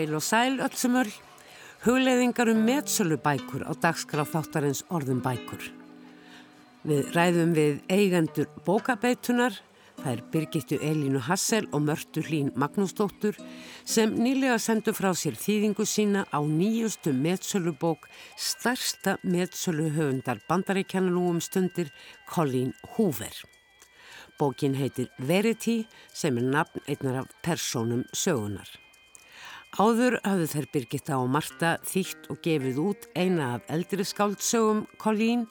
Heil og sæl öllsumur, hugleiðingar um metsölubækur á dagskraf þáttarins orðum bækur. Við ræðum við eigendur bókabeitunar, það er Birgittu Elínu Hassel og Mörtu Hlín Magnúsdóttur sem nýlega sendu frá sér þýðingu sína á nýjustu metsölubók starsta metsöluhöfundar bandaríkjananúum stundir Colleen Hoover. Bókin heitir Verity sem er nafn einnar af personum sögunar. Áður hafðu þær Birgitta og Marta þýtt og gefið út eina af eldri skáldsögum Colleen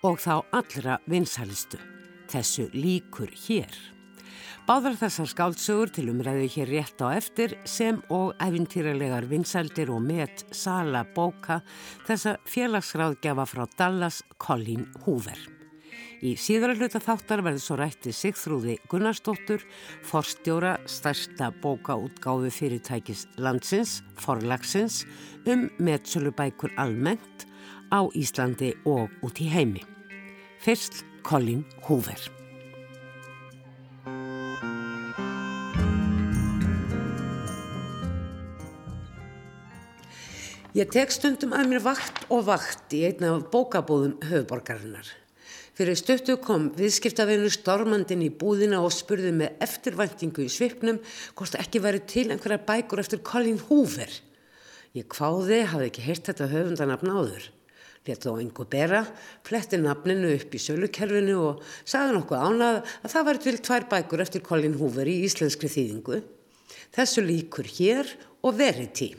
og þá allra vinsalistu. Þessu líkur hér. Báðar þessar skáldsögur til umræðu hér rétt á eftir sem og æfintýralegar vinsaldir og met sala bóka þessa félagsráðgjafa frá Dallas Colleen Hoover. Í síðara hluta þáttar verður svo rætti Sigþrúði Gunnarsdóttur, forstjóra stærsta bókaútgáfi fyrirtækis landsins, forlagsins, um meðsölubækur almennt á Íslandi og út í heimi. Fyrst Colin Hoover. Ég tek stundum að mér vakt og vakt í einna af bókabóðum höfuborgarinnar. Fyrir stöttu kom viðskiptavinu stormandin í búðina og spurði með eftirvæntingu í svipnum hvort ekki væri til einhverja bækur eftir Colin Hoover. Ég kváði, hafði ekki heyrt þetta höfundanabn áður. Leta þó einhver bera, fletti nafninu upp í sölukerfinu og sagði nokkuð ánað að það væri til tvær bækur eftir Colin Hoover í íslenskri þýðingu. Þessu líkur hér og verið tí.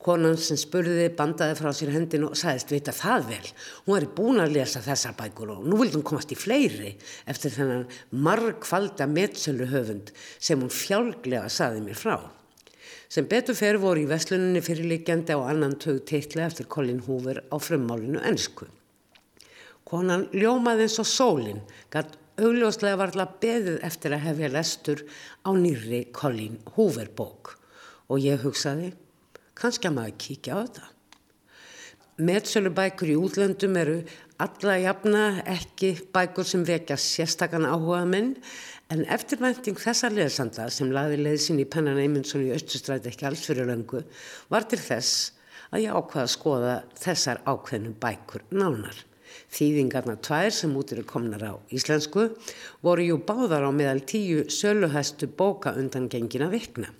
Konan sem spurði bandaði frá sér hendin og sagðist vita það vel. Hún í búin að lesa þessar bækur og nú vildi hún komast í fleiri eftir þennan margfalda metsölu höfund sem hún fjálglega saði mér frá. Sem betur fer voru í vesluninni fyrirlikjandi á annan tög teitla eftir Colin Hoover á frummálinu ennsku. Konan ljómaði eins og sólinn, gætt augljóslega varðla beðið eftir að hefja lestur á nýri Colin Hoover bók og ég hugsaði kannski að maður kíkja á þetta. Metsölu bækur í útlöndum eru alla jafna ekki bækur sem vekja sérstakann áhuga minn en eftirvænting þessar leðsanda sem laði leðsinn í pennan Eymundsson í Östustræti ekki alls fyrir löngu var til þess að ég ákvaða að skoða þessar ákveðnum bækur nánar. Þýðingarna tvær sem út eru komnar á íslensku voru jú báðar á meðal tíu söluhæstu bóka undan gengina vikna.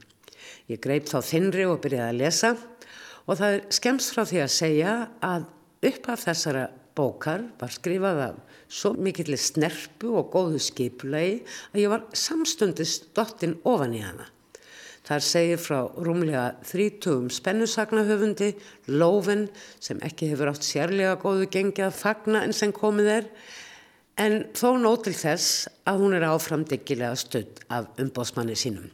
Ég greip þá þinri og byrjaði að lesa og það er skemst frá því að segja að upp af þessara bókar var skrifað af svo mikillir snerpu og góðu skipulegi að ég var samstundist dottinn ofan í hana. Þar segir frá rúmlega þrítugum spennusagnahöfundi, Lófinn, sem ekki hefur átt sérlega góðu gengi að fagna en sem komið er, en þó nótil þess að hún er áframdyggilega stödd af umbósmanni sínum.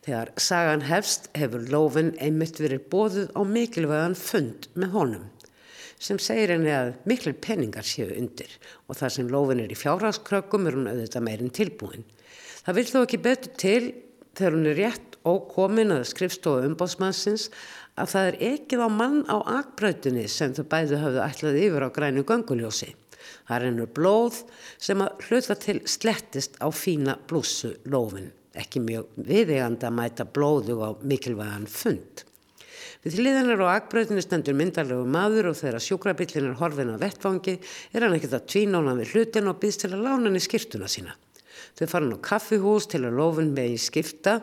Þegar sagan hefst hefur Lófinn einmitt verið bóðuð á mikilvægan fund með honum sem segir henni að miklu peningar séu undir og þar sem Lófinn er í fjárhagskrökkum er hún auðvitað meirinn tilbúin. Það vil þó ekki betur til þegar hún er rétt og komin að skrifstofa umbóðsmannsins að það er ekkið á mann á akbrautinni sem þau bæðu hafðu ætlað yfir á grænu ganguljósi. Það er ennur blóð sem að hluta til slettist á fína blússu Lófinn ekki mjög viðegandi að mæta blóðu á mikilvægan fund. Við hliðanar og akbröðinu stendur myndalegu maður og þegar sjúkrabillin er horfin á vettfangi er hann ekkert að tvínóna við hlutin og býðst til að lána hann í skiptuna sína. Þau fara hann á kaffihús til að lofun með í skipta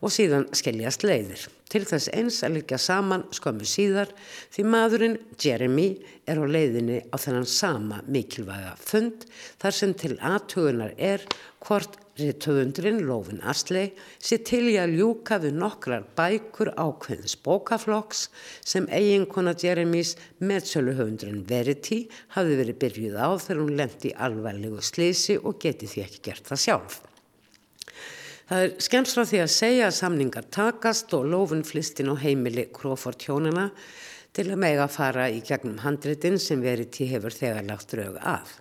og síðan skelljast leiðir. Til þess eins að líka saman skömmu síðar því maðurinn Jeremy er á leiðinni á þennan sama mikilvæga fund þar sem til aðtugunar er hvort Rittöfundurinn Lófin Asley sé til í að ljúka við nokkrar bækur ákveðins bókaflokks sem eiginkona Jeremys meðsöluhöfundurinn Verity hafi verið byrjuð á þegar hún lendi alvarlegu slísi og geti því ekki gert það sjálf. Það er skemst frá því að segja að samningar takast og Lófin flistin á heimili Crawford hjónana til að mega fara í gegnum handritin sem Verity hefur þegar lagt drög af.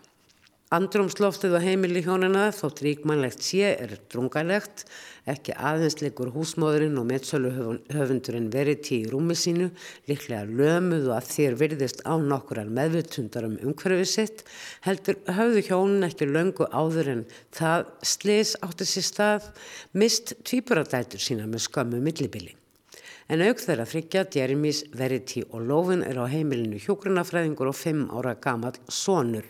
Andrumsloftið á heimili hjónina þótt ríkmannlegt sé er drungalegt, ekki aðeinsleikur húsmóðurinn og meðsölu höfundurinn verið tí í rúmi sínu, líklega lömuð og að þér virðist á nokkurar meðvutundar um umhverfið sitt, heldur höfðu hjónin ekki löngu áður en það slis átti sér stað, mist tvíburadætur sína með skömmu millibili. En auk þeirra þryggja Jeremys, Verity og Lófin er á heimilinu hjógrunafræðingur og fimm ára gamal sonur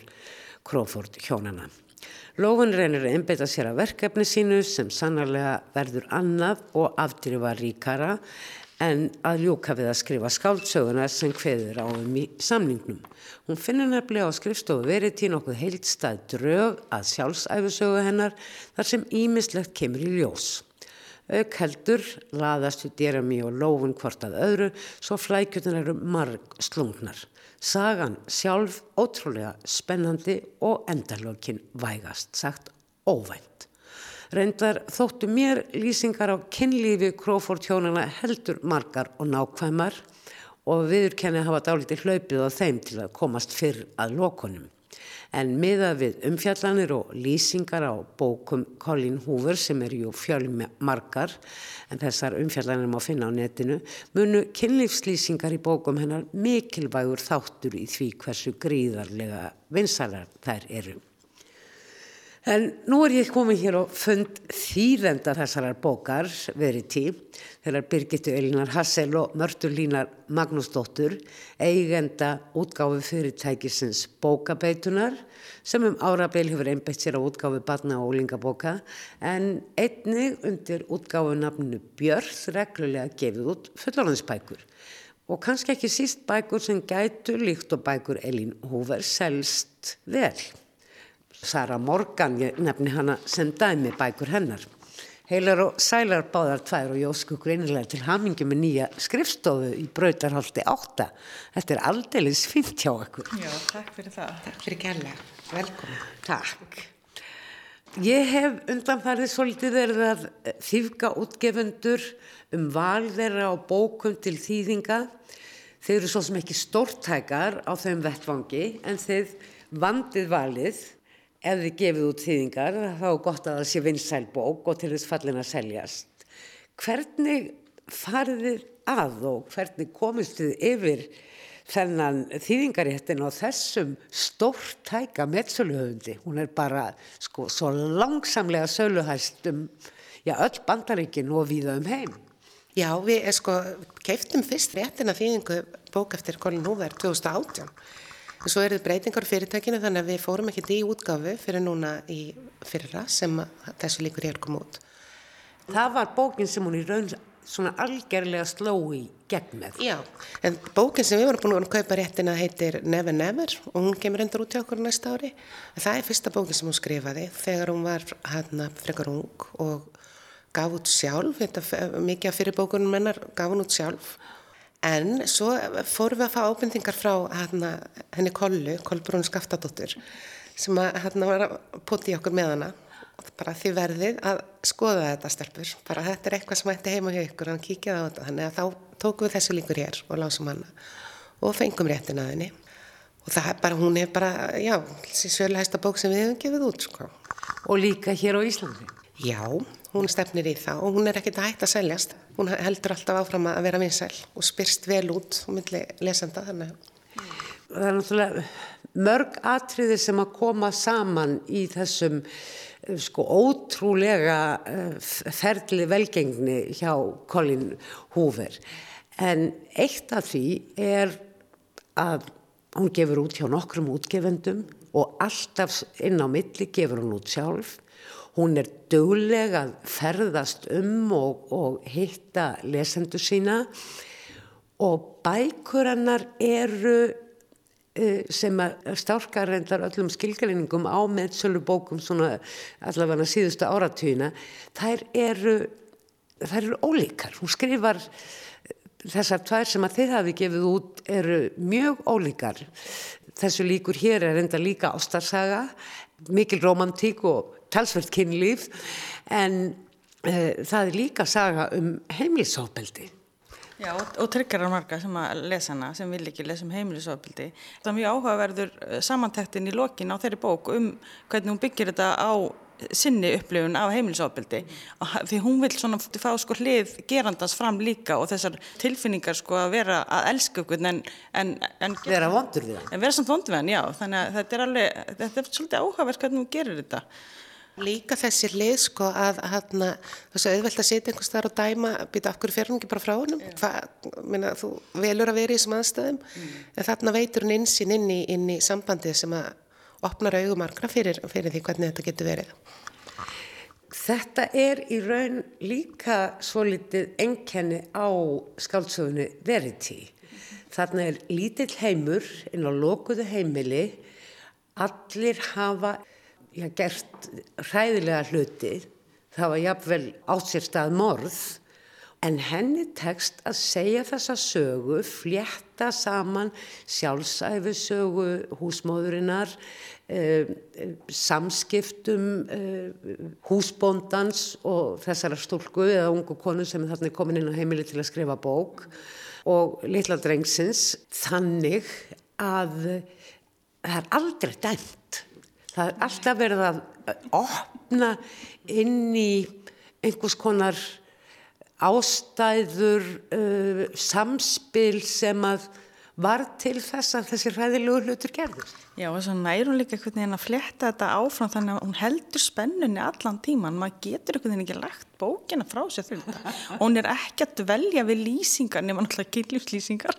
Crawford hjónana. Lófin reynir að einbeita sér að verkefni sínu sem sannarlega verður annað og afdrifa ríkara en að ljúka við að skrifa skáldsöguna sem hveður á um í samningnum. Hún finnir nefnilega á skrifstofu verið til nokkuð heilstað drög að sjálfsæfusögu hennar þar sem ímislegt kemur í ljós. Auk heldur laðast við Jeremy og Lófin hvort að öðru svo flækjutin eru marg slungnar. Sagan sjálf ótrúlega spennandi og endalókin vægast sagt óvænt. Reyndar þóttu mér lýsingar á kynlífi Crawford hjónana heldur margar og nákvæmar og viðurkenni hafa dálítið hlaupið á þeim til að komast fyrr að lokunum. En miða við umfjallanir og lýsingar á bókum Colin Hoover sem er jú fjölmarkar en þessar umfjallanir má finna á netinu munu kynlífslýsingar í bókum hennar mikilvægur þáttur í því hversu gríðarlega vinsalar þær eru. En nú er ég komið hér og fund þýðenda þessarar bókar verið tí þegar Birgitu Elinar Hassel og Mörtur Línar Magnúsdóttur eigenda útgáfi fyrirtækisins bókabeitunar sem um árabeil hefur einbætt sér á útgáfi barna og ólingabóka en einnig undir útgáfi nafninu Björð reglulega gefið út fullorðansbækur og kannski ekki síst bækur sem gætu líkt og bækur Elín Húver selst vel. Sara Morgan, ég nefni hana sem dæmi bækur hennar. Heilar og sælar báðar tvær og Jósku greinilega til hamingi með nýja skrifstofu í Brautarhaldi 8. Þetta er aldeilis fint hjá okkur. Já, takk fyrir það. Takk fyrir gæla. Velkomin. Takk. Ég hef undanfærið svolítið verið að þýfka útgefundur um val þeirra á bókum til þýðinga. Þeir eru svo sem ekki stórtækar á þeim vettvangi en þeir vandið valið ef þið gefið út þýðingar þá er gott að það sé vinsæl bók og til þess fallin að seljast. Hvernig farið þið að og hvernig komist þið yfir þennan þýðingaréttin á þessum stórtæka mettsöluhöfundi? Hún er bara sko svo langsamlega söluhæst um já, öll bandaríkin og viða um heim. Já, við eh, sko keiftum fyrst réttina þýðingu bók eftir Colin Hoover 2018 og svo eru breytingar fyrirtækinu þannig að við fórum ekkert í útgáfu fyrir núna í fyrra sem þessu líkur hér kom út. Það var bókin sem hún í raun svona algjörlega sló í gegn með. Já, en bókin sem við vorum búin að kaupa réttina heitir Never Never og hún kemur endur út hjá okkur næsta ári. Það er fyrsta bókin sem hún skrifaði þegar hún var hérna frekar ung og gaf út sjálf, þetta mikið af fyrir bókunum mennar gaf hún út sjálf En svo fórum við að fá ábendingar frá hana, henni Kollu, Kolbrún Skaftadóttur, sem að, hana, var að poti okkur með hana. Bara þið verðið að skoða þetta stelpur. Bara þetta er eitthvað sem ætti heima hjá ykkur, hann kíkjaði á þetta. Þannig að þá tókum við þessu líkur hér og lásum hana og fengum réttin að henni. Og það er bara, hún er bara, já, svöluhæsta bók sem við hefum gefið út, sko. Og líka hér á Íslandi? Já, hún stefnir í það og hún er ekkert að hægt að seljast. Hún heldur alltaf áfram að vera vinsæl og spyrst vel út og myndli lesenda þannig. Það er náttúrulega mörg atriði sem að koma saman í þessum sko ótrúlega eh, ferli velgengni hjá Colin Hoover. En eitt af því er að hún gefur út hjá nokkrum útgefendum og alltaf inn á milli gefur hún út sjálf Hún er dögleg að ferðast um og, og hitta lesendu sína og bækur hennar eru uh, sem stárkar reyndar öllum skilgalinningum á meðsölubókum svona allavega síðustu áratýna, þær eru, þær eru ólíkar. Hún skrifar þessar tvær sem að þið hafi gefið út eru mjög ólíkar. Þessu líkur hér er enda líka ástarsaga, mikil romantík og talsvert kynlíf en uh, það er líka saga um heimilisofbeldi. Já og, tryggjarar marga sem að lesa hana sem vil ekki lesa um heimilisofbeldi. Það er mjög áhugaverður eh, samantæktin í lokin á þeirri bók um hvernig hún byggir þetta á sinni upplifun af heimilisofbeldi mm. því hún vil svona fá sko hlið gerandans fram líka og þessar tilfinningar sko að vera að elska okkur en, en, en vera vondur við hann en vera samt vondur við hann, já þannig að þetta er alveg, þetta er svolítið áhugaverð hvernig hún gerir þetta Líka þessi lið sko að hérna, þessu auðvelt að setja einhvers þar og dæma, býta okkur fyrir hún ekki bara frá hennum, minna þú velur að vera í þessum aðstæðum, mm. en þarna veitur hún einsinn inn í, inn í sambandið sem að opnar augumarkra fyrir, fyrir því hvernig þetta getur verið. Þetta er í raun líka svo litið enkenni á skáldsögunni Verity. Þarna er lítill heimur inn á lokuðu heimili, allir hafa já, gert hræðilega hluti, það var jafnvel átt sér stað morð, en henni tekst að segja þessa sögu, flétta saman sjálfsæfisögu húsmóðurinnar, eh, samskiptum eh, húsbóndans og þessara stúlku eða ungu konu sem er þarna komin inn á heimili til að skrifa bók og litla drengsins þannig að það er aldrei dæmt það er alltaf verið að opna inn í einhvers konar ástæður uh, samspil sem að var til þess að þessi ræðilegu hlutur gerður. Já og þess að nær hún líka einhvern veginn að fletta þetta áfram þannig að hún heldur spennunni allan tíman, maður getur einhvern veginn ekki lagt bókina frá sér þetta og hún er ekki að velja við lýsingar nema náttúrulega kynlífslýsingar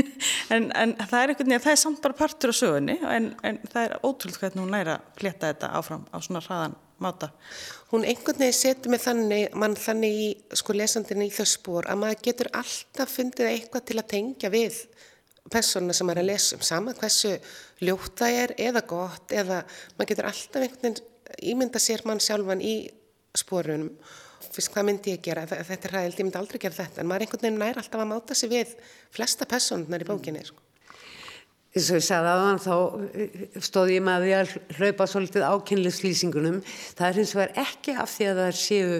en, en það er einhvern veginn að það er samt bara partur á sögunni en, en það er ótrúlega hvernig hún nær að fletta þetta áfram á svona hraðan máta. Hún einhvern veginn setur með þannig, mann þannig í sko lesandinni í þau spór að maður getur alltaf fundið eitthvað til að tengja við persónuna sem maður er að lesa um sama hversu ljótt það er eða gott eða maður getur alltaf einhvern veginn ímynda sér mann sjálfan í spórunum fyrst hvað myndi ég gera, þetta er ræðild, ég myndi aldrei gera þetta. En maður einhvern veginn nær alltaf að máta sig við flesta personunar í bókinni sko. eins og ég sagði aðan þá eh, stóð ég því að hlaupa svolítið ákynlislýsingunum það er eins og er ekki af því að það séu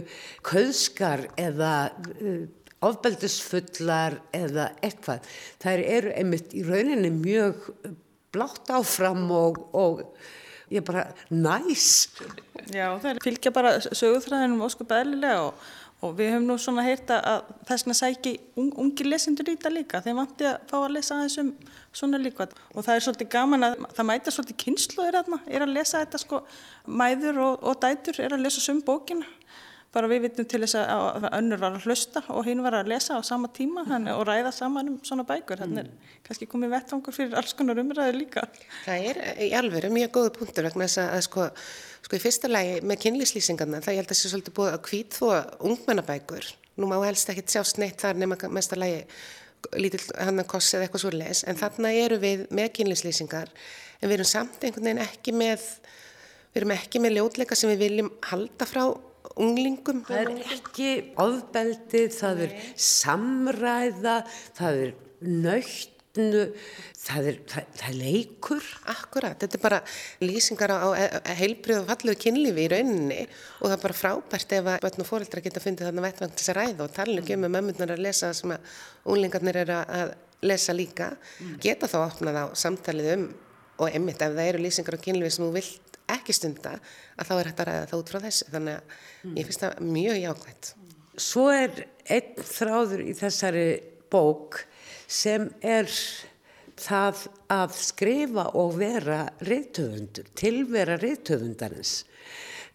kauðskar eða uh, ofbeldisfullar eða eitthvað. Það eru einmitt í rauninni mjög blátt áfram og, og ég bara næs. Já, það fylgja bara sögurþræðinum ósku beðlilega og, og við höfum nú svona heyrta að þess að sæki un, ungir lesendur í þetta líka. Þeim vanti að fá að lesa aðeins um svona líka og það er svolítið gaman að það mæta svolítið kynsluður að maður er að lesa þetta sko mæður og, og dætur er að lesa sum bókina bara við vitum til þess að önnur var að hlusta og hinn var að lesa á sama tíma þannig, og ræða saman um svona bækur þannig mm. er kannski komið vettfangur fyrir alls konar umræði líka. Það er í alveru mjög góðu punktur vegna þess að sko, sko í fyrsta lagi með kynlíslýsingarna það ég held að það sé svolítið búið að kvít þó ungmennabækur, nú má helst ekki sjást neitt þar nema mest að lagi lítill hann að kossa eða eitthvað svo les en þarna eru við með kynlíslýsingar en við erum samt einhvern veginn ekki með við erum ekki með ljótleika sem við viljum halda frá unglingum. Það er ekki ofbeldið, það er samræða, það er nöytnu, það er, það, það er leikur. Akkurat, þetta er bara lýsingar á heilbrið og fallegu kynlífi í rauninni og það er bara frábært ef að börn og fóreldra geta fundið þarna vettvang til þess að ræða og tala ekki um með mömmunar að lesa sem að unglingarnir eru að lesa líka, mm. geta þá opnað á samtalið um og emmitt ef það eru lýsingar á kynlífi sem þú vilt ekki stunda að þá er hægt að ræða það út frá þessu þannig að mm. ég finnst það mjög jákvæmt. Svo er einn þráður í þessari bók sem er það að skrifa og vera reytöfundur, tilvera reytöfundarins.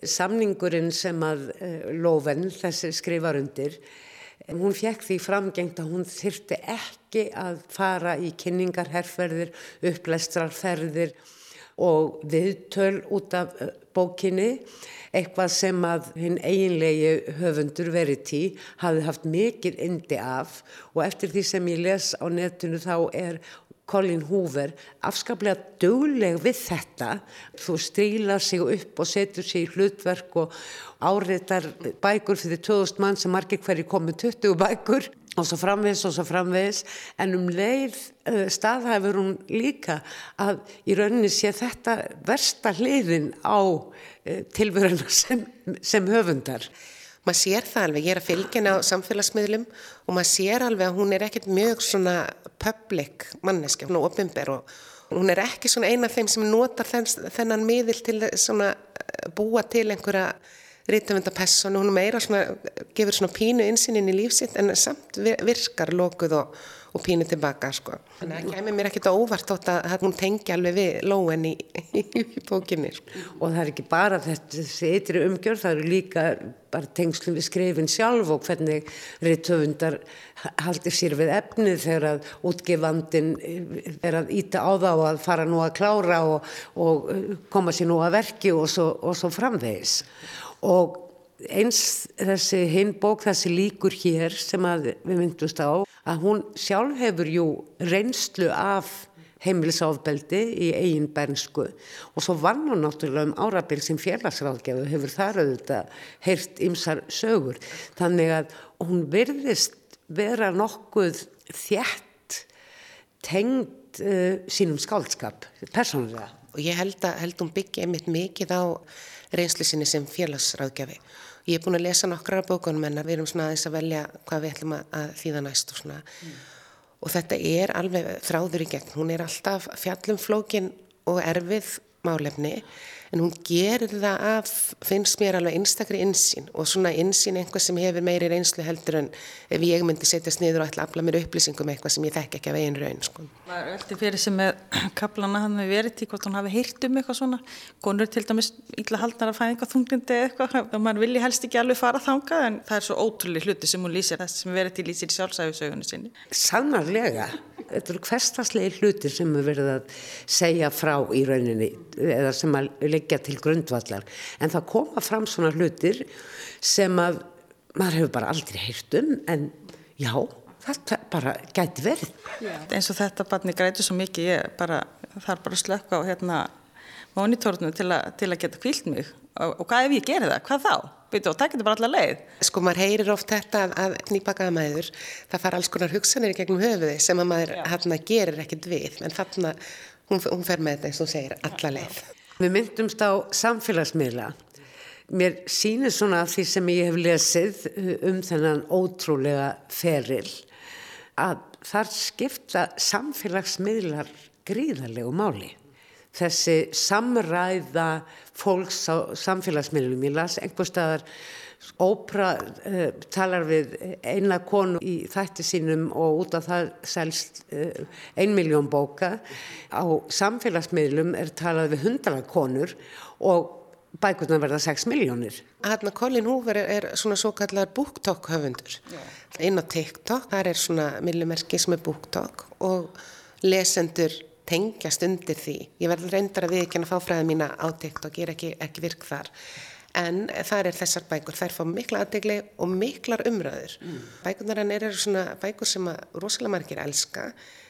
Samningurinn sem að uh, Lóven þessi skrifar undir Hún fekk því framgengt að hún þyrti ekki að fara í kynningarherrferðir, upplestrarferðir og viðtöl út af eh, bókinni eitthvað sem að hinn eiginlegi höfundur Verity hafi haft mikið indi af. Og eftir því sem ég les á netinu þá er Colin Hoover afskaplega dögleg við þetta. Þú strílar sig upp og setur sig í hlutverk og áreitar bækur fyrir 2000 mann sem margir hverju komið 20 bækur og svo framvegs og svo framvegs en um leið uh, staðhæfur hún líka að í rauninni sé þetta versta hliðin á uh, tilvöruna sem, sem höfundar. Maður sér það alveg, ég er að fylgjana á samfélagsmiðlum og maður sér alveg að hún er ekkert mjög svona public manneski, hún er ofinber og hún er ekki svona eina af þeim sem notar þennan miðil til svona búa til einhverja rítumvendapesson og hún meira svona, gefur svona pínu insýnin í lífsitt en samt virkar lokuð og, og pínu tilbaka sko. Þannig að það kemur mér ekkert óvart þótt að hún tengi alveg við lóen í, í, í bókinni. Sko. Og það er ekki bara þetta, þessi eitri umgjörð, það eru líka bara tengslum við skrifin sjálf og hvernig reytöfundar haldir sér við efnið þegar að útgefandin er að íta á þá að fara nú að klára og, og koma sér nú að verki og svo, og svo framvegis. Og eins þessi hinn bók þessi líkur hér sem við myndust á að hún sjálf hefur jú reynslu af heimilisofbeldi í eigin bernsku og svo vann hún náttúrulega um árabil sem félagsráðgjafu hefur þar auðvitað heyrt ymsar sögur þannig að hún virðist vera nokkuð þjætt tengd uh, sínum skáldskap persónulega. Og ég held að held hún byggja einmitt mikið á reynslu sinni sem félagsráðgjafi. Ég er búin að lesa nokkrar bókunum en við erum svona aðeins að velja hvað við ætlum að þýða næst og svona. Mm. Og þetta er alveg þráður í gegn. Hún er alltaf fjallumflókin og erfið málefni en hún gerir það að finnst mér alveg einstakri insýn og svona insýn einhvað sem hefur meiri reynslu heldur en ef ég myndi setjast niður og ætla að afla mér upplýsingum eitthvað sem ég þekk ekki af einn raun sko. Það er veldi fyrir sem með kaplana hann við verið til hvort hún hafi heyrt um eitthvað svona konur til dæmis illa haldnar að fæða eitthvað þunglindi eitthvað og mann vilji helst ekki alveg fara þanga en það er svo ótrúlega hluti sem hún lýsir þess sem verið til lýsir í sjálfsæfisaugunni sinni. Sannarlega þetta eru hverstaslegi hluti sem við verðum að segja frá í rauninni eða sem að leggja til grundvallar en það koma fram svona hlutir sem að maður hefur bara aldrei heyrt um en já, þetta bara gæti verið. Já. eins og þetta barni græti svo mikið bara, þarf bara að slökka á hérna monitornu til, til að geta kvílt mig og, og hvað ef ég gerir það, hvað þá? Byrju, og það getur bara alla leið. Sko maður heyrir oft þetta að nýbakaða maður, það fara alls konar hugsanir í gegnum höfuði sem að maður hérna gerir ekkert við, en þarna hún, hún fer með þetta eins og segir alla leið. Við myndumst á samfélagsmiðla. Mér sýnir svona því sem ég hef lesið um þennan ótrúlega feril að þar skipta samfélagsmiðlar gríðarlegu máli þessi samræða fólks á samfélagsmiðlum. Ég las einhver staðar Ópra uh, talar við eina konu í þætti sínum og út af það selst uh, ein miljón bóka. Á samfélagsmiðlum er talað við hundra konur og bækurna verða 6 miljónir. Hanna Colin Hoover er, er svona svo kallar BookTok höfundur. Inn á TikTok, þar er svona millimerki sem er BookTok og lesendur tengjast undir því. Ég verður reyndar að við ekki að fá fræða mína átekt og gera ekki, ekki virk þar. En þar er þessar bækur, þær fá mikla aðdegli og miklar umræður. Mm. Bækurnar hann eru svona bækur sem rosalega margir elska,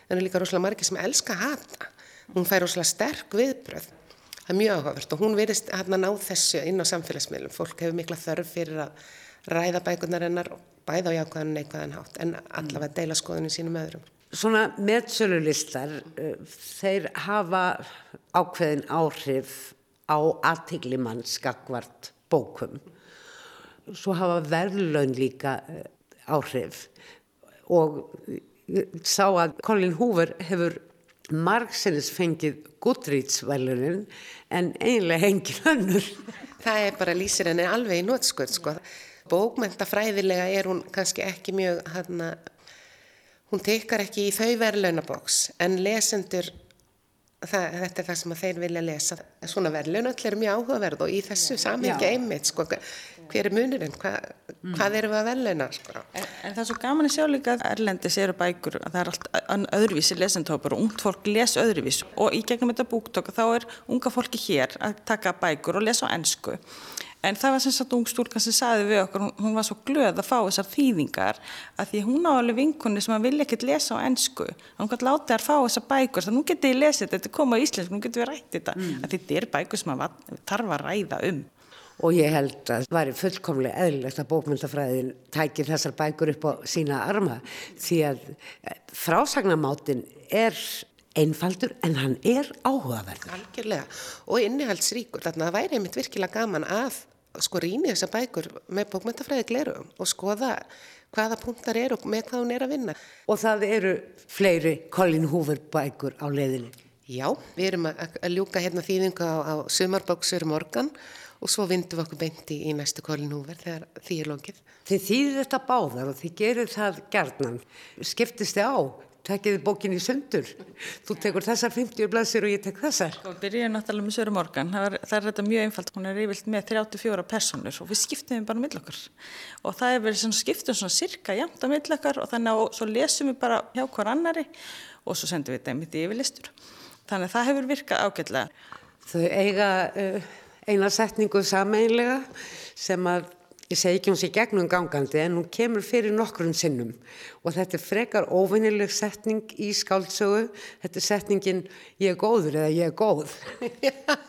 en er líka rosalega margir sem elska hata. Hún fær rosalega sterk viðbröð. Það er mjög áhugavert og hún verist að ná þessu inn á samfélagsmiðlum. Fólk hefur mikla þörf fyrir að ræða bækurnar hennar bæða á jákvæðan neikvæðan hátt en allavega deila skoðunum sínum öðrum svona meðsölulistar eh, þeir hafa ákveðin áhrif á aðtegli mann skakvart bókum. Svo hafa verðlaun líka eh, áhrif. Og sá að Colin Hoover hefur margsinnis fengið Goodreads-verðlunin en einlega engin önnur. Það er bara lýsir henni alveg í nótskvöld sko. bókmyndafræðilega er hún kannski ekki mjög hann að hún teikar ekki í þau verðlaunabóks en lesendur það, þetta er það sem þeir vilja lesa. Svona verðlaun öll er mjög áhugaverð og í þessu samhengi einmitt sko, hver er munurinn, Hva, mm. hvað eru við að verðlauna sko. en, en það er svo gaman að sjá líka að Erlendis eru bækur að það er allt öðruvísi lesentópar og ungt fólk les öðruvís og í gegnum þetta búktóka þá er unga fólki hér að taka bækur og lesa á ennsku En það var sem sagt ung stúlkan sem saði við okkur, hún, hún var svo glöð að fá þessar þýðingar að því hún á alveg vinkunni sem að vilja ekkert lesa á ennsku. Hún gæti látið að fá þessar bækur, þannig að nú getið ég lesið þetta, þetta koma á íslensku, nú getið við rættið þetta. Mm. Að þetta er bækur sem að þarf að ræða um. Og ég held að það væri fullkomlega eðlilegt að bókmyndafræðin tækir þessar bækur upp á sína arma því að eh, frásagnamátin er einfaldur en hann er áhugaverður. Algjörlega og innihaldsríkur, þannig að það væri einmitt virkilega gaman að sko rýni þessar bækur með bókmyndafræði glerum og skoða hvaða punktar eru og með hvað hún er að vinna. Og það eru fleiri Colin Hoover bækur á leiðinni? Já, við erum að, að ljúka hérna þýðingu á, á sumarbóksur morgan og svo vindum við okkur beinti í næstu Colin Hoover þegar því er lókið. Þið þýðir þetta báðar og þið gerir það gerðnan. Skiptist þið á tekkiði bókin í sundur. Þú tekur þessar 50 blaðsir og ég tek þessar. Sko, við byrjum náttúrulega með Söru Morgan. Það er, það er þetta mjög einfalt. Hún er yfirlt með 34 personur og við skiptum bara mill okkar. Og það er verið skiptum svona cirka jæmt á mill okkar og þannig að svo lesum við bara hjá hver annari og svo sendum við þetta einmitt í yfirlistur. Þannig að það hefur virkað ágætlega. Þau eiga uh, eina setningu sameinlega sem að ég segi ekki hún sé gegnum gangandi en hún kemur fyrir nokkrum sinnum. Og þetta er frekar óvinnileg setning í skáldsögu. Þetta er setningin ég er góður eða ég er góð.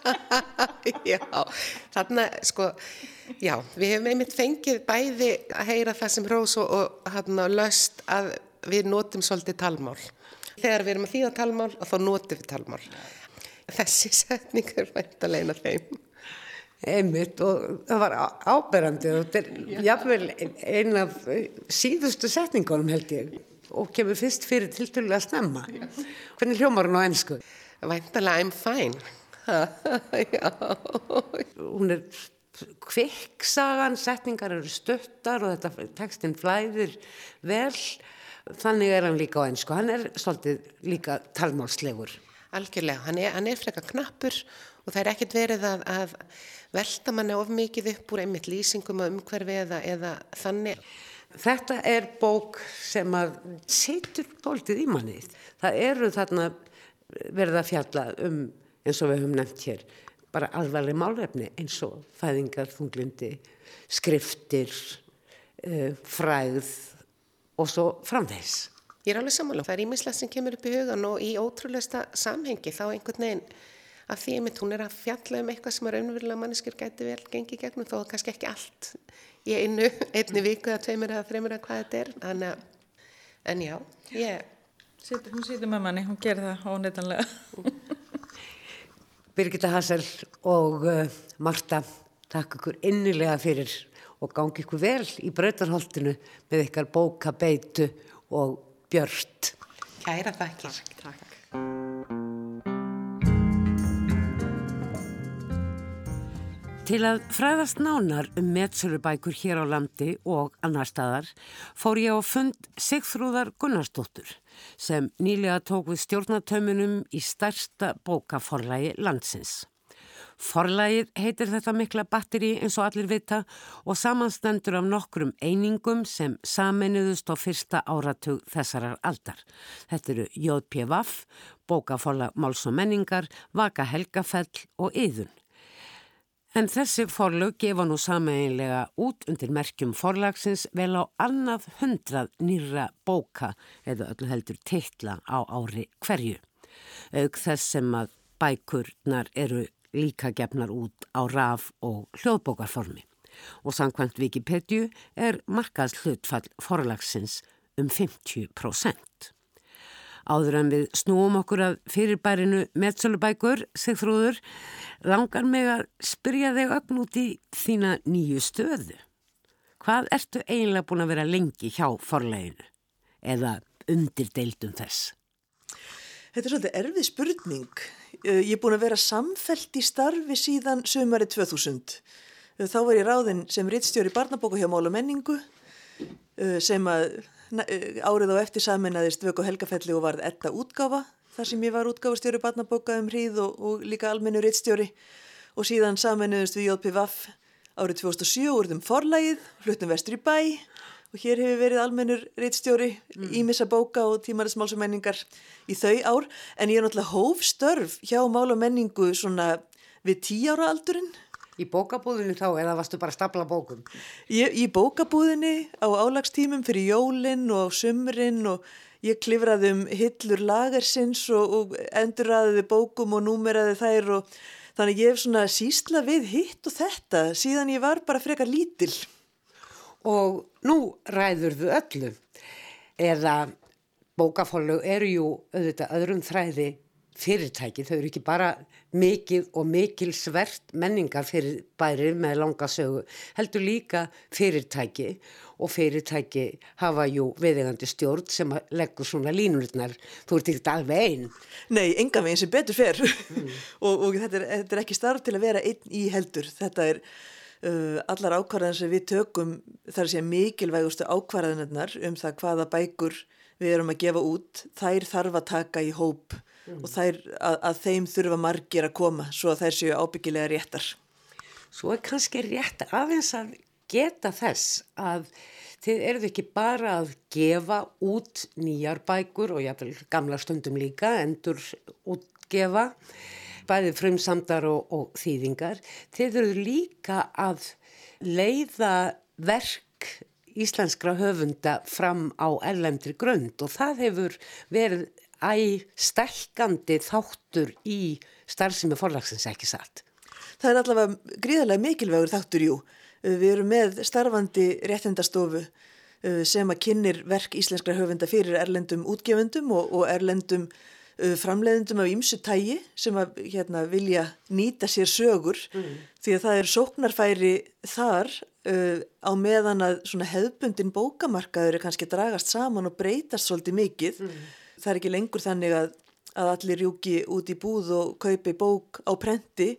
Já, þarna sko já, við hefum einmitt fengið bæði að heyra það sem Rós og, hann á löst að við notum svolítið talmál. Þegar við erum að þýða talmál og þá notum við talmál. Þessi setning er vænt að leina þeim einmitt og það var áberandi og þetta er jáfnveil eina af síðustu setningunum held ég og kemur fyrst fyrir tilturlega snemma. Hvernig hljómar hún á ennsku? Væntalega I'm fine. Hún er kvikksagan setningar eru stöttar og þetta tekstinn flæðir vel þannig er hann líka á ennsku hann er svolítið líka talmálslegur. Algjörlega, hann er, er frekar knappur og það er ekkert verið að, að velta manni of mikið upp úr einmitt lýsingum og umhverfi eða, eða þannig. Þetta er bók sem að setur bóltið í manni. Það eru þarna verið að fjalla um, eins og við höfum nefnt hér, bara alvarleg málefni eins og fæðingar, þunglindi, skriftir, uh, fræð og svo framvegs. Ég er alveg samanlóð. Það er ímislegt sem kemur upp í hugan og í ótrúlega samhengi þá einhvern veginn að því einmitt hún er að fjalla um eitthvað sem að raunverulega manneskjur gæti vel gengið gegnum þó kannski ekki allt í einu, einni viku eða tveimur eða þreimur eða hvað þetta er. Þannig að, en já, ég... Sýtur, hún sýtur með manni, hún gerir það óneitanlega. Birgitta Hassel og uh, Marta, takk ykkur innilega fyrir og gangi ykkur vel í brautarholtinu með ykkar bókabeitu og björnt. Kæra þakkir. Takk. Til að fræðast nánar um metsölubækur hér á landi og annar staðar fór ég á fund Sigþrúðar Gunnarsdóttur sem nýlega tók við stjórnatöminum í stærsta bókaforlægi landsins. Forlægið heitir þetta mikla batteri eins og allir vita og samanstendur af nokkrum einingum sem saminuðust á fyrsta áratug þessarar aldar. Þetta eru J.P.V.A.F., Bókaforlag Máls og Menningar, Vaka Helgafell og Yðun. En þessi forlög gefa nú sameinlega út undir merkjum forlagsins vel á annað hundrað nýra bóka eða öllu heldur teitla á ári hverju. Auk þess sem að bækurnar eru líka gefnar út á raf og hljóðbókarformi. Og samkvæmt Wikipedia er markaðs hlutfall forlagsins um 50%. Áður en við snúum okkur að fyrirbærinu meðsölubækur, Sigþrúður, langar mig að spyrja þig ögn út í þína nýju stöðu. Hvað ertu eiginlega búin að vera lengi hjá forleginu eða undir deildum þess? Þetta er svolítið erfið spurning. Ég er búin að vera samfelt í starfi síðan sömari 2000. Þá var ég ráðinn sem rittstjóri barnabóku hjá Mál og menningu sem að Eh, árið á eftir saminnaðist Vöku Helgafelli og varð etta útgáfa þar sem ég var útgáfastjóri barnabóka um hríð og, og líka almennu rittstjóri og síðan saminnaðist við JPVAF árið 2007 úrðum forlægið, fluttum vestur í bæ. Og hér hefur verið almennur rittstjóri ímissa mm. bóka og tímarismáls og menningar í þau ár. En ég er náttúrulega hófstörf hjá mál og menningu svona við tíára aldurinn Í bókabúðinu þá eða varstu bara að stapla bókum? Ég, í bókabúðinu á álagstímum fyrir jólinn og sumrin og ég klifraði um hillur lagarsins og, og endurraðiði bókum og númeraði þær og þannig ég hef svona sísla við hitt og þetta síðan ég var bara frekar lítil. Og nú ræður þau öllu eða bókafólug eru jú auðvitað öðrum þræði fyrirtæki, þau eru ekki bara mikið og mikil svert menningar fyrir bæri með langa sögu, heldur líka fyrirtæki og fyrirtæki hafa jú viðegandi stjórn sem leggur svona línurnar, þú ert ekkert alveg einn. Nei, enga veginn sem betur fer mm. og, og þetta, er, þetta er ekki starf til að vera einn í heldur, þetta er uh, allar ákvarðan sem við tökum þar sé mikilvægustu ákvarðanirnar um það hvaða bækur við erum að gefa út, þær þarf að taka í hóp mm. og þær, að, að þeim þurfa margir að koma svo að þær séu ábyggilega réttar. Svo er kannski rétt aðeins að geta þess að þið eruð ekki bara að gefa út nýjar bækur og jáfnvel gamla stundum líka, endur útgefa, bæði frumsamdar og, og þýðingar. Þið eruð líka að leiða verk íslenskra höfunda fram á ellendri grönd og það hefur verið æg stælkandi þáttur í starfsemi forlagsins ekki satt. Það er allavega gríðarlega mikilvægur þáttur, jú. Við erum með starfandi réttendastofu uh, sem að kynir verk íslenskra höfunda fyrir erlendum útgefundum og, og erlendum uh, framleiðendum af ýmsu tægi sem að hérna, vilja nýta sér sögur mm. því að það er sóknarfæri þar uh, á meðan að hefbundin bókamarkaður er kannski dragast saman og breytast svolítið mikið. Mm. Það er ekki lengur þannig að, að allir rjúki út í búð og kaupi bók á prenti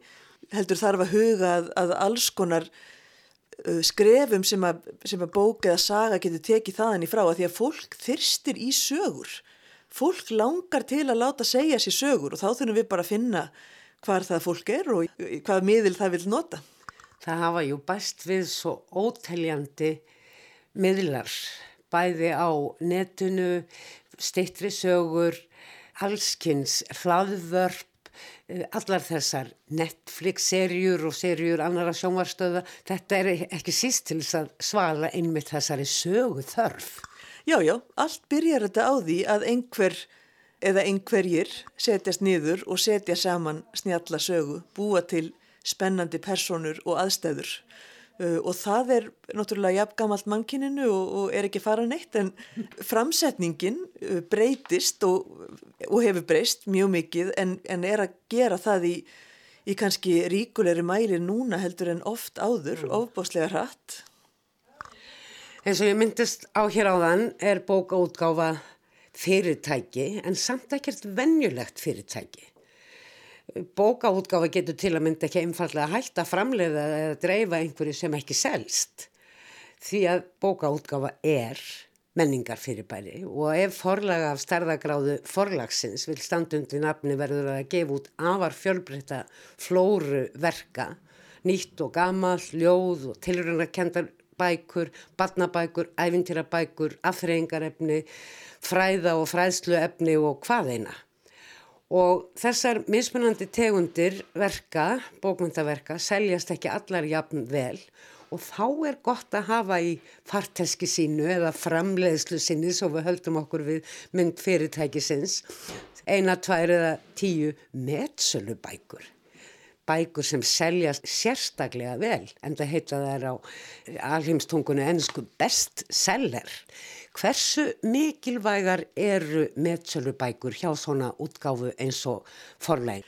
heldur þarf að huga að, að alls konar uh, skrefum sem að, sem að bók eða saga getur tekið þaðan í frá að því að fólk þyrstir í sögur. Fólk langar til að láta segja sér sögur og þá þurfum við bara að finna hvar það fólk er og hvað miðil það vil nota. Það hafa jú bæst við svo óteljandi miðlar, bæði á netinu, steittri sögur, allskynns, hlaðvörp, eh, allar þessar Netflix-serjur og serjur annara sjónvarstöða. Þetta er ekki síst til þess að svala einmitt þessari sögu þörf. Já, já, allt byrjar þetta á því að einhver eða einhverjir setjast niður og setja saman snjalla sögu, búa til spennandi personur og aðstæður uh, og það er náttúrulega jafngamalt mannkininu og, og er ekki fara neitt en framsetningin uh, breytist og, og hefur breyst mjög mikið en, en er að gera það í, í kannski ríkulegri mæli núna heldur en oft áður, mm. ofbáslega hratt. Eins og ég myndist á hér áðan er bókaútgáfa fyrirtæki en samt ekkert vennjulegt fyrirtæki bókaútgáfa getur til að mynda ekki einfallega hægt að framleiða eða dreifa einhverju sem ekki selst. Því að bókaútgáfa er menningar fyrirbæri og ef forlaga af starðagráðu forlagsins vil standundi nafni verður að gefa út afar fjölbreytta flóru verka, nýtt og gamal, ljóð og tilröndakendar bækur, badnabækur, ævintýrabækur, afþreyingarefni, fræða og fræðsluefni og hvað eina og þessar mismunandi tegundir verka, bókmyndaverka, seljast ekki allar jafn vel. Og þá er gott að hafa í farteski sínu eða framleiðslu sinni svo við höldum okkur við mynd fyrirtækisins eina, tvær eða tíu metsölu bækur bækur sem seljast sérstaklega vel en það heita það er á alheimstungunni ennsku bestseller Hversu mikilvægar eru meðsölubækur hjá svona útgáfu eins og forlegin?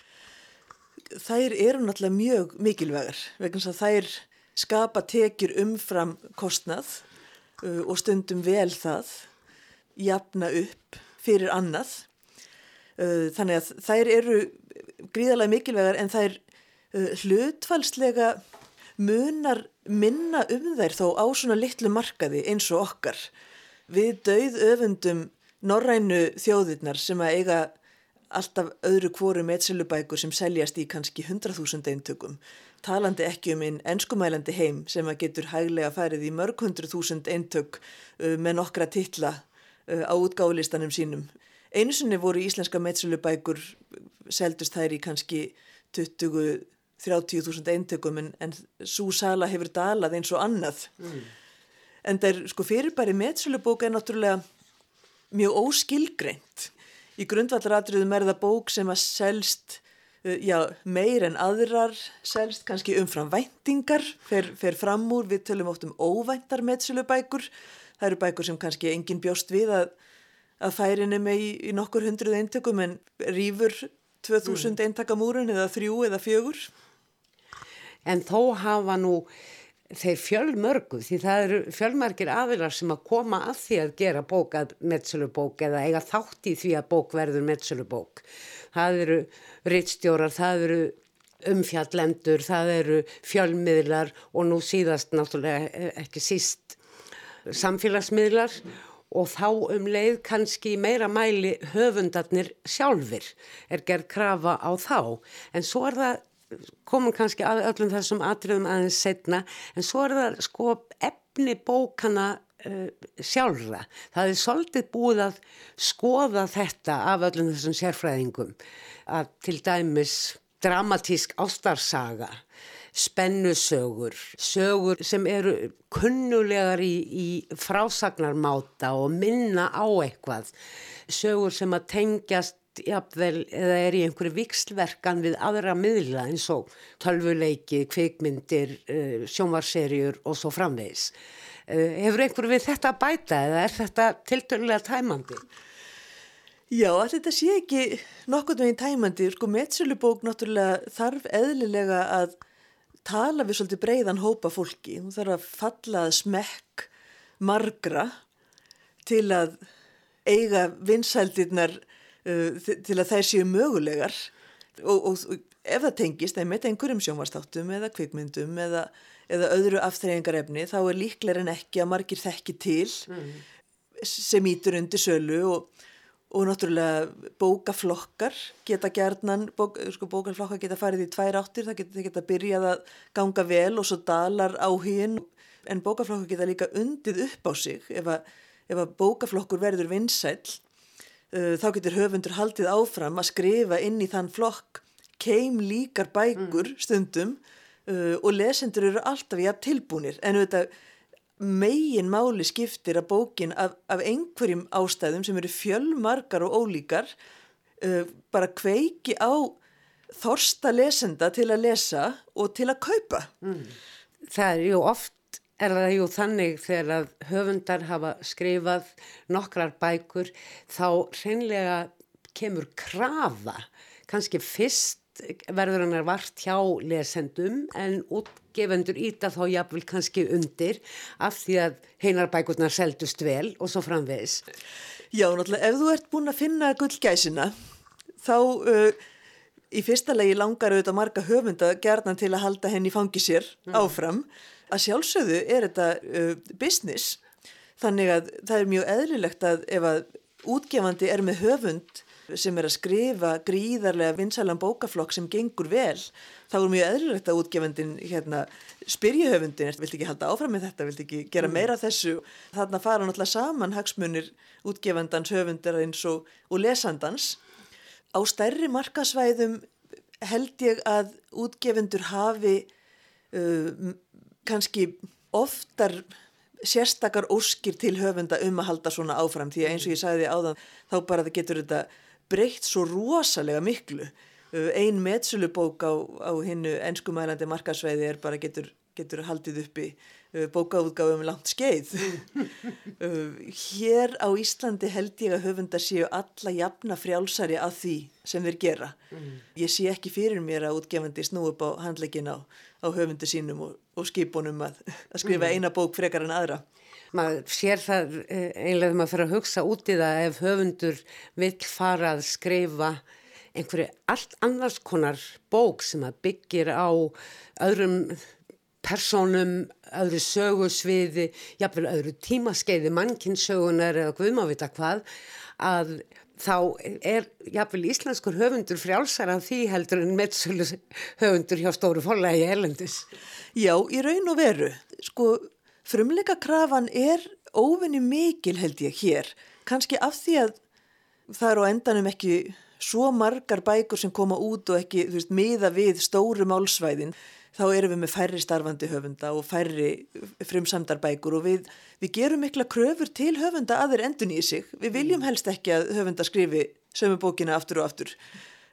Þær eru náttúrulega mjög mikilvægar vegna að þær skapa tekjur umfram kostnað uh, og stundum vel það, jafna upp fyrir annað. Uh, þannig að þær eru gríðarlega mikilvægar en þær uh, hlutfalslega munar minna um þær þó á svona litlu markaði eins og okkar við dauð öfundum norrænu þjóðirnar sem að eiga alltaf öðru kvoru meðsilubækur sem seljast í kannski 100.000 eintökum talandi ekki um einn enskumælandi heim sem að getur hæglega farið í mörg hundru þúsund eintök uh, með nokkra titla uh, á útgálistanum sínum. Einu sinni voru íslenska meðsilubækur seldust þær í kannski 20-30.000 eintökum en, en svo sala hefur dalað eins og annað. Mm en það er sko fyrirbæri meðsölubók er náttúrulega mjög óskilgreint. Í grundvallaratriðum er það bók sem að selst uh, já, meir en aðrar, selst kannski umfram væntingar, fer, fer fram úr, við tölum oft um óvæntar meðsölubækur. Það eru bækur sem kannski engin bjóst við að, að færinni með í, í nokkur hundruð eintökum en rýfur 2000 mm. eintakamúrun eða þrjú eða fjögur. En þó hafa nú þeir fjölmörgu því það eru fjölmargir aðilar sem að koma að því að gera bók að metsulubók eða eiga þátt í því að bók verður metsulubók. Það eru rittstjórar, það eru umfjallendur, það eru fjölmiðlar og nú síðast náttúrulega ekki síst samfélagsmiðlar og þá um leið kannski meira mæli höfundarnir sjálfur er gerð krafa á þá en svo er það komum kannski að öllum þessum atriðum aðeins setna en svo er það sko efni bókana uh, sjálfra. Það er svolítið búið að skoða þetta af öllum þessum sérfræðingum að til dæmis dramatísk ástarsaga spennusögur, sögur sem eru kunnulegar í, í frásagnarmáta og minna á eitthvað, sögur sem að tengjast jafnvel eða er í einhverju vikslverkan við aðra miðla eins og tölvuleiki, kvikmyndir, uh, sjónvarserjur og svo framvegis. Uh, hefur einhverju við þetta að bæta eða er þetta tilturlega tæmandi? Já, þetta sé ekki nokkur með einn tæmandi. Sko, Metsölubók náttúrulega þarf eðlilega að tala við svolítið breiðan hópa fólki. Hún þarf að falla að smekk margra til að eiga vinsældirnar uh, til að þær séu mögulegar og, og, og ef það tengist einmitt einhverjum sjónvastáttum eða kvikmyndum eða, eða öðru aftreyingarefni þá er líklar en ekki að margir þekki til mm. sem ítur undir sölu og, og náttúrulega bókaflokkar geta gerðnan, bók, sko, bókaflokkar geta farið í tvær áttir, það geta, geta byrjað að ganga vel og svo dalar áhugin en bókaflokkar geta líka undið upp á sig ef að, ef að bókaflokkur verður vinsæl þá getur höfundur haldið áfram að skrifa inn í þann flokk keim líkar bækur mm. stundum uh, og lesendur eru alltaf að tilbúnir en auðvitað megin máli skiptir að bókin af, af einhverjum ástæðum sem eru fjölmarkar og ólíkar uh, bara kveiki á þorsta lesenda til að lesa og til að kaupa. Mm. Það er ju oft er það jú þannig þegar að höfundar hafa skrifað nokkrar bækur þá hreinlega kemur krafa, kannski fyrst verður hann er vart hjá lesendum en útgefendur íta þá jafnvel kannski undir af því að heinar bækurnar seldust vel og svo framvegis. Já, náttúrulega, ef þú ert búin að finna gullgæsina þá uh, í fyrsta legi langar auðvitað marga höfunda gerðan til að halda henni fangi sér mm. áfram mm að sjálfsögðu er þetta uh, business. Þannig að það er mjög eðlilegt að ef að útgefandi er með höfund sem er að skrifa gríðarlega vinsælan bókaflokk sem gengur vel þá er mjög eðlilegt að útgefandin hérna, spyrja höfundin, vilt ekki halda áfram með þetta, vilt ekki gera mm. meira þessu? Þarna fara náttúrulega saman hagsmunir útgefandans, höfundar eins og, og lesandans. Á stærri markasvæðum held ég að útgefundur hafi uh, kannski oftar sérstakar óskir til höfunda um að halda svona áfram því að eins og ég sagði áðan þá bara það getur þetta breytt svo rosalega miklu. Ein metsulubók á, á hinnu ennskumælandi markasveiði er bara getur, getur haldið uppi uh, bókaútgáðum langt skeið uh, hér á Íslandi held ég að höfunda séu alla jafna frjálsari að því sem þeir gera mm. ég sé ekki fyrir mér að útgefandi snú upp á handleikin á á höfundu sínum og, og skipunum að, að skrifa mm. eina bók frekar en aðra. Maður sér það eh, einlega þegar maður fyrir að hugsa út í það ef höfundur vill fara að skrifa einhverju allt annars konar bók sem að byggir á öðrum personum, öðru sögursviði, jafnvel öðru tímaskeiði, mannkinsögunar eða guðmávita hvað, að þá er jáfnvel íslenskur höfundur frjálsar af því heldur en meðsölu höfundur hjá stóru fólagi helendis. Já, í raun og veru. Sko, frumleika krafan er óvinni mikil held ég hér. Kanski af því að það eru á endanum ekki svo margar bækur sem koma út og ekki veist, miða við stóru málsvæðin þá erum við með færri starfandi höfunda og færri frumsamdarbækur og við, við gerum mikla kröfur til höfunda að þeir endun í sig. Við viljum helst ekki að höfunda skrifi sömu bókina aftur og aftur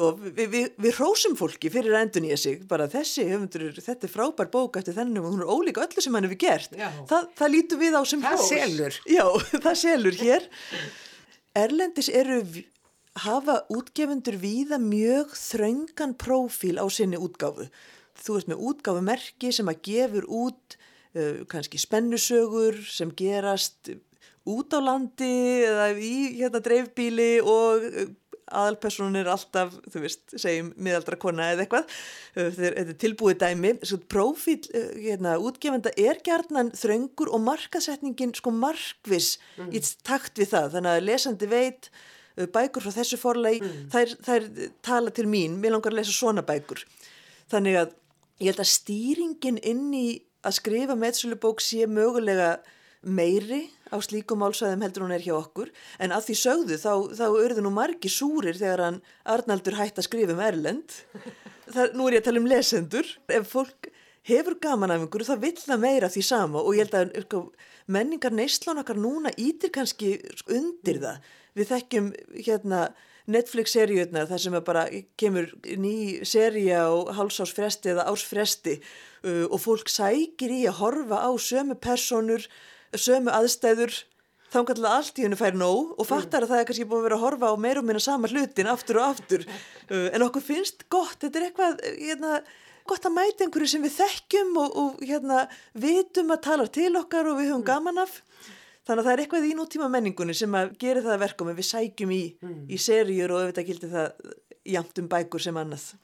og við, við, við rósum fólki fyrir að endun í sig, bara þessi höfundur, þetta er frábær bók eftir þennum og hún er ólíka öllu sem hann hefur gert. Þa, það lítur við á sem hrós. Það selur. Já, það selur hér. Erlendis eru hafa útgefundur víða mjög þraungan prófíl á sinni útgáfu þú ert með útgáfumerki sem að gefur út uh, kannski spennusögur sem gerast út á landi eða í hérna dreifbíli og uh, aðalpersonin er alltaf, þú veist, segjum miðaldra kona eða eitthvað, uh, þetta er tilbúið dæmi, svo profíl uh, hérna, útgefenda er gerðnan þröngur og markasetningin sko markvis mm. í takt við það, þannig að lesandi veit bækur frá þessu forlegi, mm. þær, þær tala til mín, mér langar að lesa svona bækur, þannig að ég held að stýringin inn í að skrifa meðsölubók sé mögulega meiri á slíkum málsæðum heldur hún er hjá okkur. En að því sögðu þá, þá örðu nú margi súrir þegar hann Arnaldur hætti að skrifa um Erlend. Það, nú er ég að tala um lesendur. Ef fólk hefur gaman af einhverju þá vill það meira því sama. Og ég held að sko, menningar neyslan okkar núna ítir kannski undir það. Við þekkjum hérna Netflix-seríunar þar sem bara kemur ný seríu á hálsásfresti eða ásfresti uh, og fólk sækir í að horfa á sömu personur sömu aðstæður. Þangarlega allt í hennu fær nóg og fattar að það er kannski búin að vera að horfa á meir og minna sama hlutin aftur og aftur. Uh, en okkur finnst gott, þetta er eitthvað hérna, gott að mæta einhverju sem við þekkjum og, og hérna, vitum að tala til okkar og við höfum gaman af þannig að það er eitthvað í nútíma menningunni sem að gera það verkum en við sækjum í, mm. í serjur og auðvitað gildi það jamt um bækur sem annað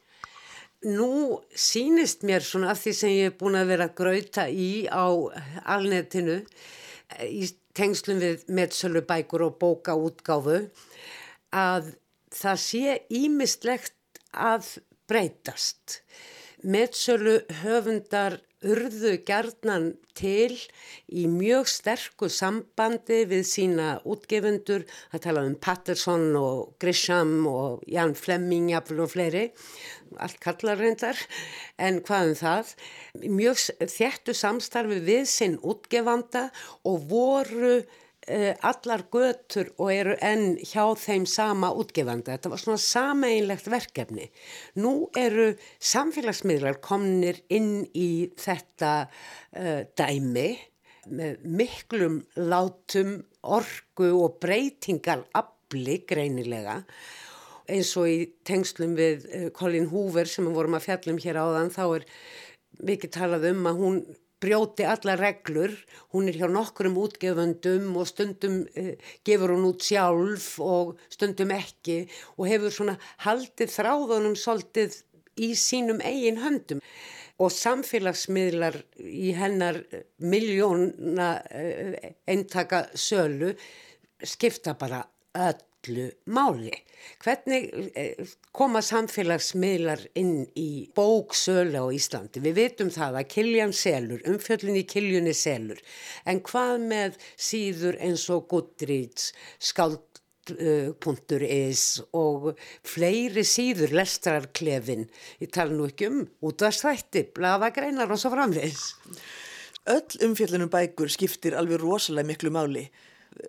Nú sínist mér svona af því sem ég er búin að vera að grauta í á alnetinu í tengslum við meðsölu bækur og bóka útgáfu að það sé ímistlegt að breytast. Meðsölu höfundar urðu gerðnan til í mjög sterku sambandi við sína útgefundur, það tala um Patterson og Grisham og Jan Flemming og fleiri, allt kallar reyndar, en hvað um það, mjög þjættu samstarfi við sinn útgefanda og voru allar götur og eru enn hjá þeim sama útgefanda. Þetta var svona sameinlegt verkefni. Nú eru samfélagsmiðlar komnir inn í þetta uh, dæmi með miklum látum, orgu og breytingal afli greinilega eins og í tengslum við uh, Colin Hoover sem við vorum að fjallum hér áðan þá er mikið talað um að hún brjóti alla reglur, hún er hjá nokkrum útgefundum og stundum eh, gefur hún út sjálf og stundum ekki og hefur svona haldið þráðunum svolítið í sínum eigin höndum. Og samfélagsmiðlar í hennar miljóna eh, eintaka sölu skipta bara öll öllu máli. Hvernig eh, koma samfélagsmiðlar inn í bóksölu á Íslandi? Við vitum það að Kiljan selur, umfjöllin í Kiljunni selur, en hvað með síður eins og Goodreads, skald.is og fleiri síður lestrarklefin, ég tala nú ekki um útvarsþætti, blafagreinar og svo framvegs. Öll umfjöllunum bækur skiptir alveg rosalega miklu máli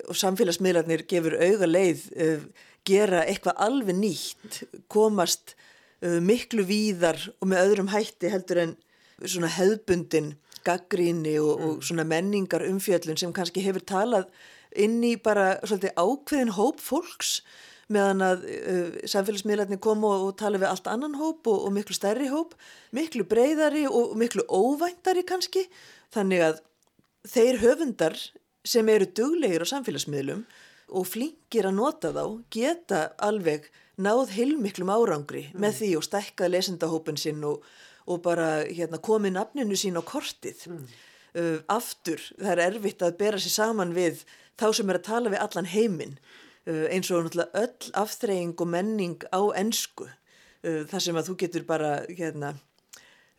og samfélagsmiðlarnir gefur auga leið uh, gera eitthvað alveg nýtt komast uh, miklu víðar og með öðrum hætti heldur en svona hefðbundin gaggríni og, mm. og svona menningar umfjöllun sem kannski hefur talað inn í bara svolítið ákveðin hóp fólks meðan að uh, samfélagsmiðlarnir koma og, og tala við allt annan hóp og, og miklu stærri hóp, miklu breyðari og miklu óvæntari kannski þannig að þeir höfundar sem eru duglegir á samfélagsmiðlum og flinkir að nota þá geta alveg náð heilmiklum árangri mm. með því og stekkað lesendahópin sinn og, og bara hérna, komið nafninu sín á kortið. Mm. Uh, aftur, það er erfitt að bera sér saman við þá sem er að tala við allan heiminn uh, eins og náttúrulega öll aftreying og menning á ennsku uh, þar sem að þú getur bara, hérna,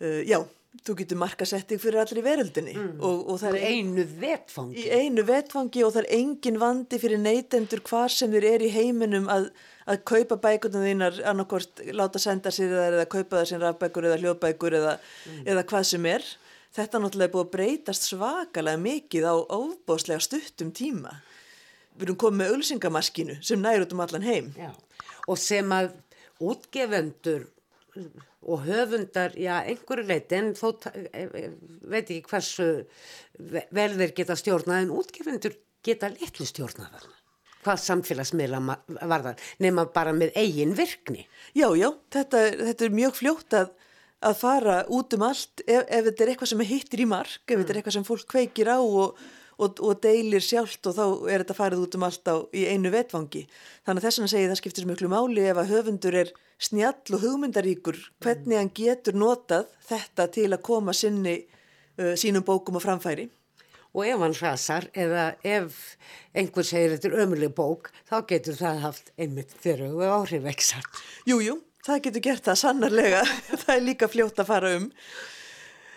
uh, já, þú getur markasetting fyrir allir í veröldinni mm. og, og það er einu vetfangi í einu vetfangi og það er engin vandi fyrir neytendur hvar sem þér er í heiminum að, að kaupa bækurna þínar annarkort láta senda sér eða kaupa það sem rafbækur eða hljóðbækur eða, mm. eða hvað sem er þetta er náttúrulega búið að breytast svakalega mikið á óbáslega stuttum tíma við erum komið með ölsingamaskinu sem nær út um allan heim Já. og sem að útgefendur og höfundar, já, einhverju leiti en þó e, e, veit ekki hversu verðir geta stjórnað en útgefundur geta litlu stjórnað hvað samfélagsmiðla var það nema bara með eigin virkni Já, já, þetta, þetta er mjög fljótt að, að fara út um allt ef, ef þetta er eitthvað sem hittir í mark ef mm. þetta er mm. eitthvað sem fólk kveikir á og, og, og deilir sjálft og þá er þetta farið út um allt á í einu vetvangi. Þannig að þess vegna segi það skiptir miklu máli ef að höfundur er snjall og hugmyndaríkur hvernig hann getur notað þetta til að koma sinni uh, sínum bókum og framfæri. Og ef hann hrasar eða ef einhver segir þetta er ömuleg bók, þá getur það haft einmitt fyrir og áhrifveksar. Jújú, það getur gert það sannarlega. það er líka fljótt að fara um.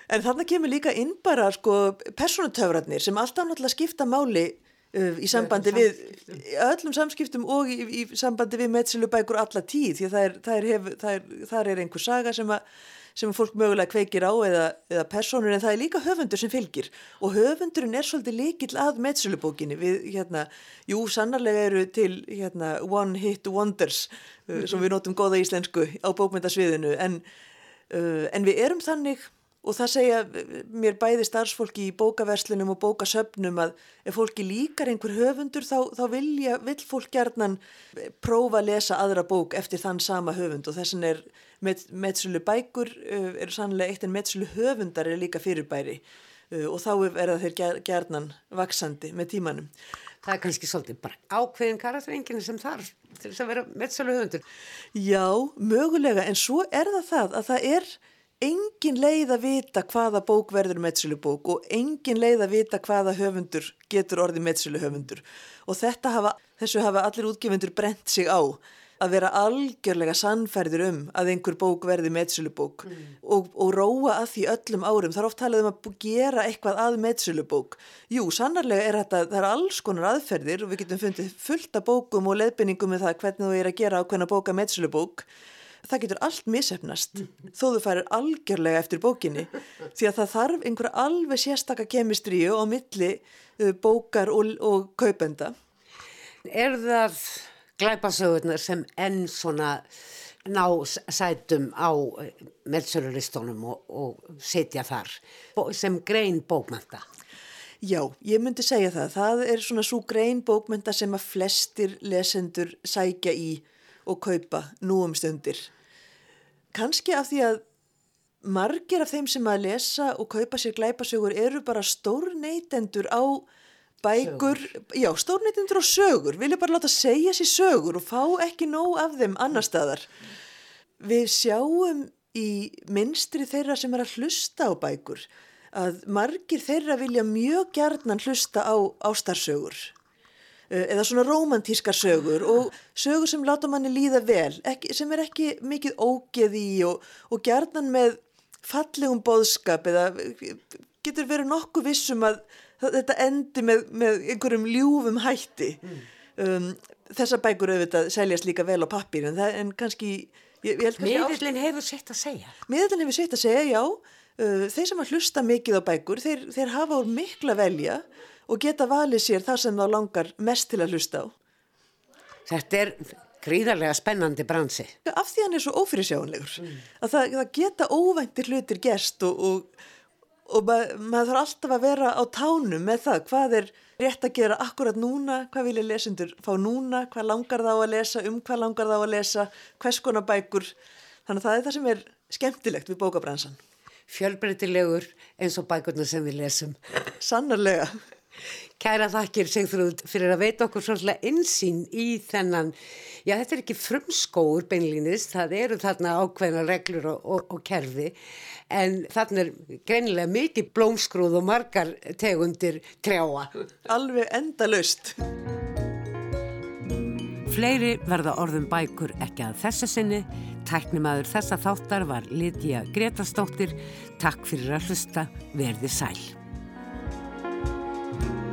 En þannig kemur líka inn bara sko, personutöfratnir sem alltaf náttúrulega skipta máli uh, í sambandi við, öllum samskiptum og í, í sambandi við meðsilubækur alla tíð því að það er, það er, hef, það er, það er einhver saga sem að sem fólk mögulega kveikir á eða, eða personur en það er líka höfundur sem fylgir. Og höfundurinn er svolítið líkil að meðsölubókinni við hérna, jú sannarlega eru til hérna one hit wonders uh, sem við notum góða íslensku á bókmyndasviðinu en, uh, en við erum þannig og það segja mér bæði starfsfólki í bókaverslunum og bókasöfnum að ef fólki líkar einhver höfundur þá, þá vilja, vill fólk gerðnan prófa að lesa aðra bók eftir þann sama höfund og þessin er Met, metsölu bækur uh, eru sannlega eitt en metsölu höfundar er líka fyrirbæri uh, og þá er það þeir gerðnan vaksandi með tímanum. Það er kannski svolítið bara ákveðin karakterenginu sem þarf til þess að vera metsölu höfundur. Já, mögulega en svo er það það að það er engin leið að vita hvaða bók verður metsölu bók og engin leið að vita hvaða höfundur getur orðið metsölu höfundur og hafa, þessu hafa allir útgefundur brent sig á að vera algjörlega sannferður um að einhver bók verði meðsölubók mm. og, og róa að því öllum árum. Það er oft talað um að gera eitthvað að meðsölubók. Jú, sannarlega er þetta, það er alls konar aðferðir og við getum fundið fullt af bókum og leðbenningum með það hvernig þú er að gera ákveðna bóka meðsölubók. Það getur allt misefnast þó þú færir algjörlega eftir bókinni því að það þarf einhver alveg sérstaka kemistríu á milli uh, bókar og, og kaupenda. Er það glæpasögurnar sem enn svona ná sætum á eh, meðsölulistónum og, og setja þar sem grein bókmænta. Já, ég myndi segja það. Það er svona svo grein bókmænta sem að flestir lesendur sækja í og kaupa nú um stundir. Kanski af því að margir af þeim sem að lesa og kaupa sér glæpasögur eru bara stór neytendur á bækur, sögur. já, stórnýttindur og sögur. Vilja bara láta segja sér sögur og fá ekki nóg af þeim annar staðar. Við sjáum í minstri þeirra sem er að hlusta á bækur að margir þeirra vilja mjög gerðnan hlusta á ástarsögur eða svona romantískar sögur og sögur sem láta manni líða vel ekki, sem er ekki mikið ógeð í og, og gerðnan með fallegum boðskap eða getur verið nokkuð vissum að þetta endi með, með einhverjum ljúfum hætti. Mm. um, þessar bækur auðvitað seljast líka vel á pappir en, það, en kannski miðlinn hefur sett að segja. Miðlinn hefur sett að segja, já. Uh, þeir sem að hlusta mikið á bækur þeir, þeir hafa úr mikla velja og geta valið sér það sem þá langar mest til að hlusta á Þetta er gríðarlega spennandi bransi af því hann er svo ófyrirsjáanlegur mm. að það, það geta óvæntir hlutir gerst og, og og mað, maður þarf alltaf að vera á tánum með það hvað er rétt að gera akkurat núna, hvað vilja lesendur fá núna, hvað langar þá að lesa, um hvað langar þá að lesa, hvers konar bækur þannig að það er það sem er skemmtilegt við bókabransan. Fjölbreytilegur eins og bækurna sem við lesum. Sannarlega. Kæra þakkir Sigþrúð fyrir að veita okkur svolítið einsýn í þennan, já þetta er ekki frumskóur beinlýnis, það eru þarna ákveðna reglur og, og, og kerfi en þarna er greinilega mikið blómskrúð og margar tegundir trjáa. Alveg enda löst. Fleiri verða orðum bækur ekki að þessu sinni, tæknimaður þessa þáttar var Lítiða Gretastóttir, takk fyrir að hlusta, verði sæl. Bye.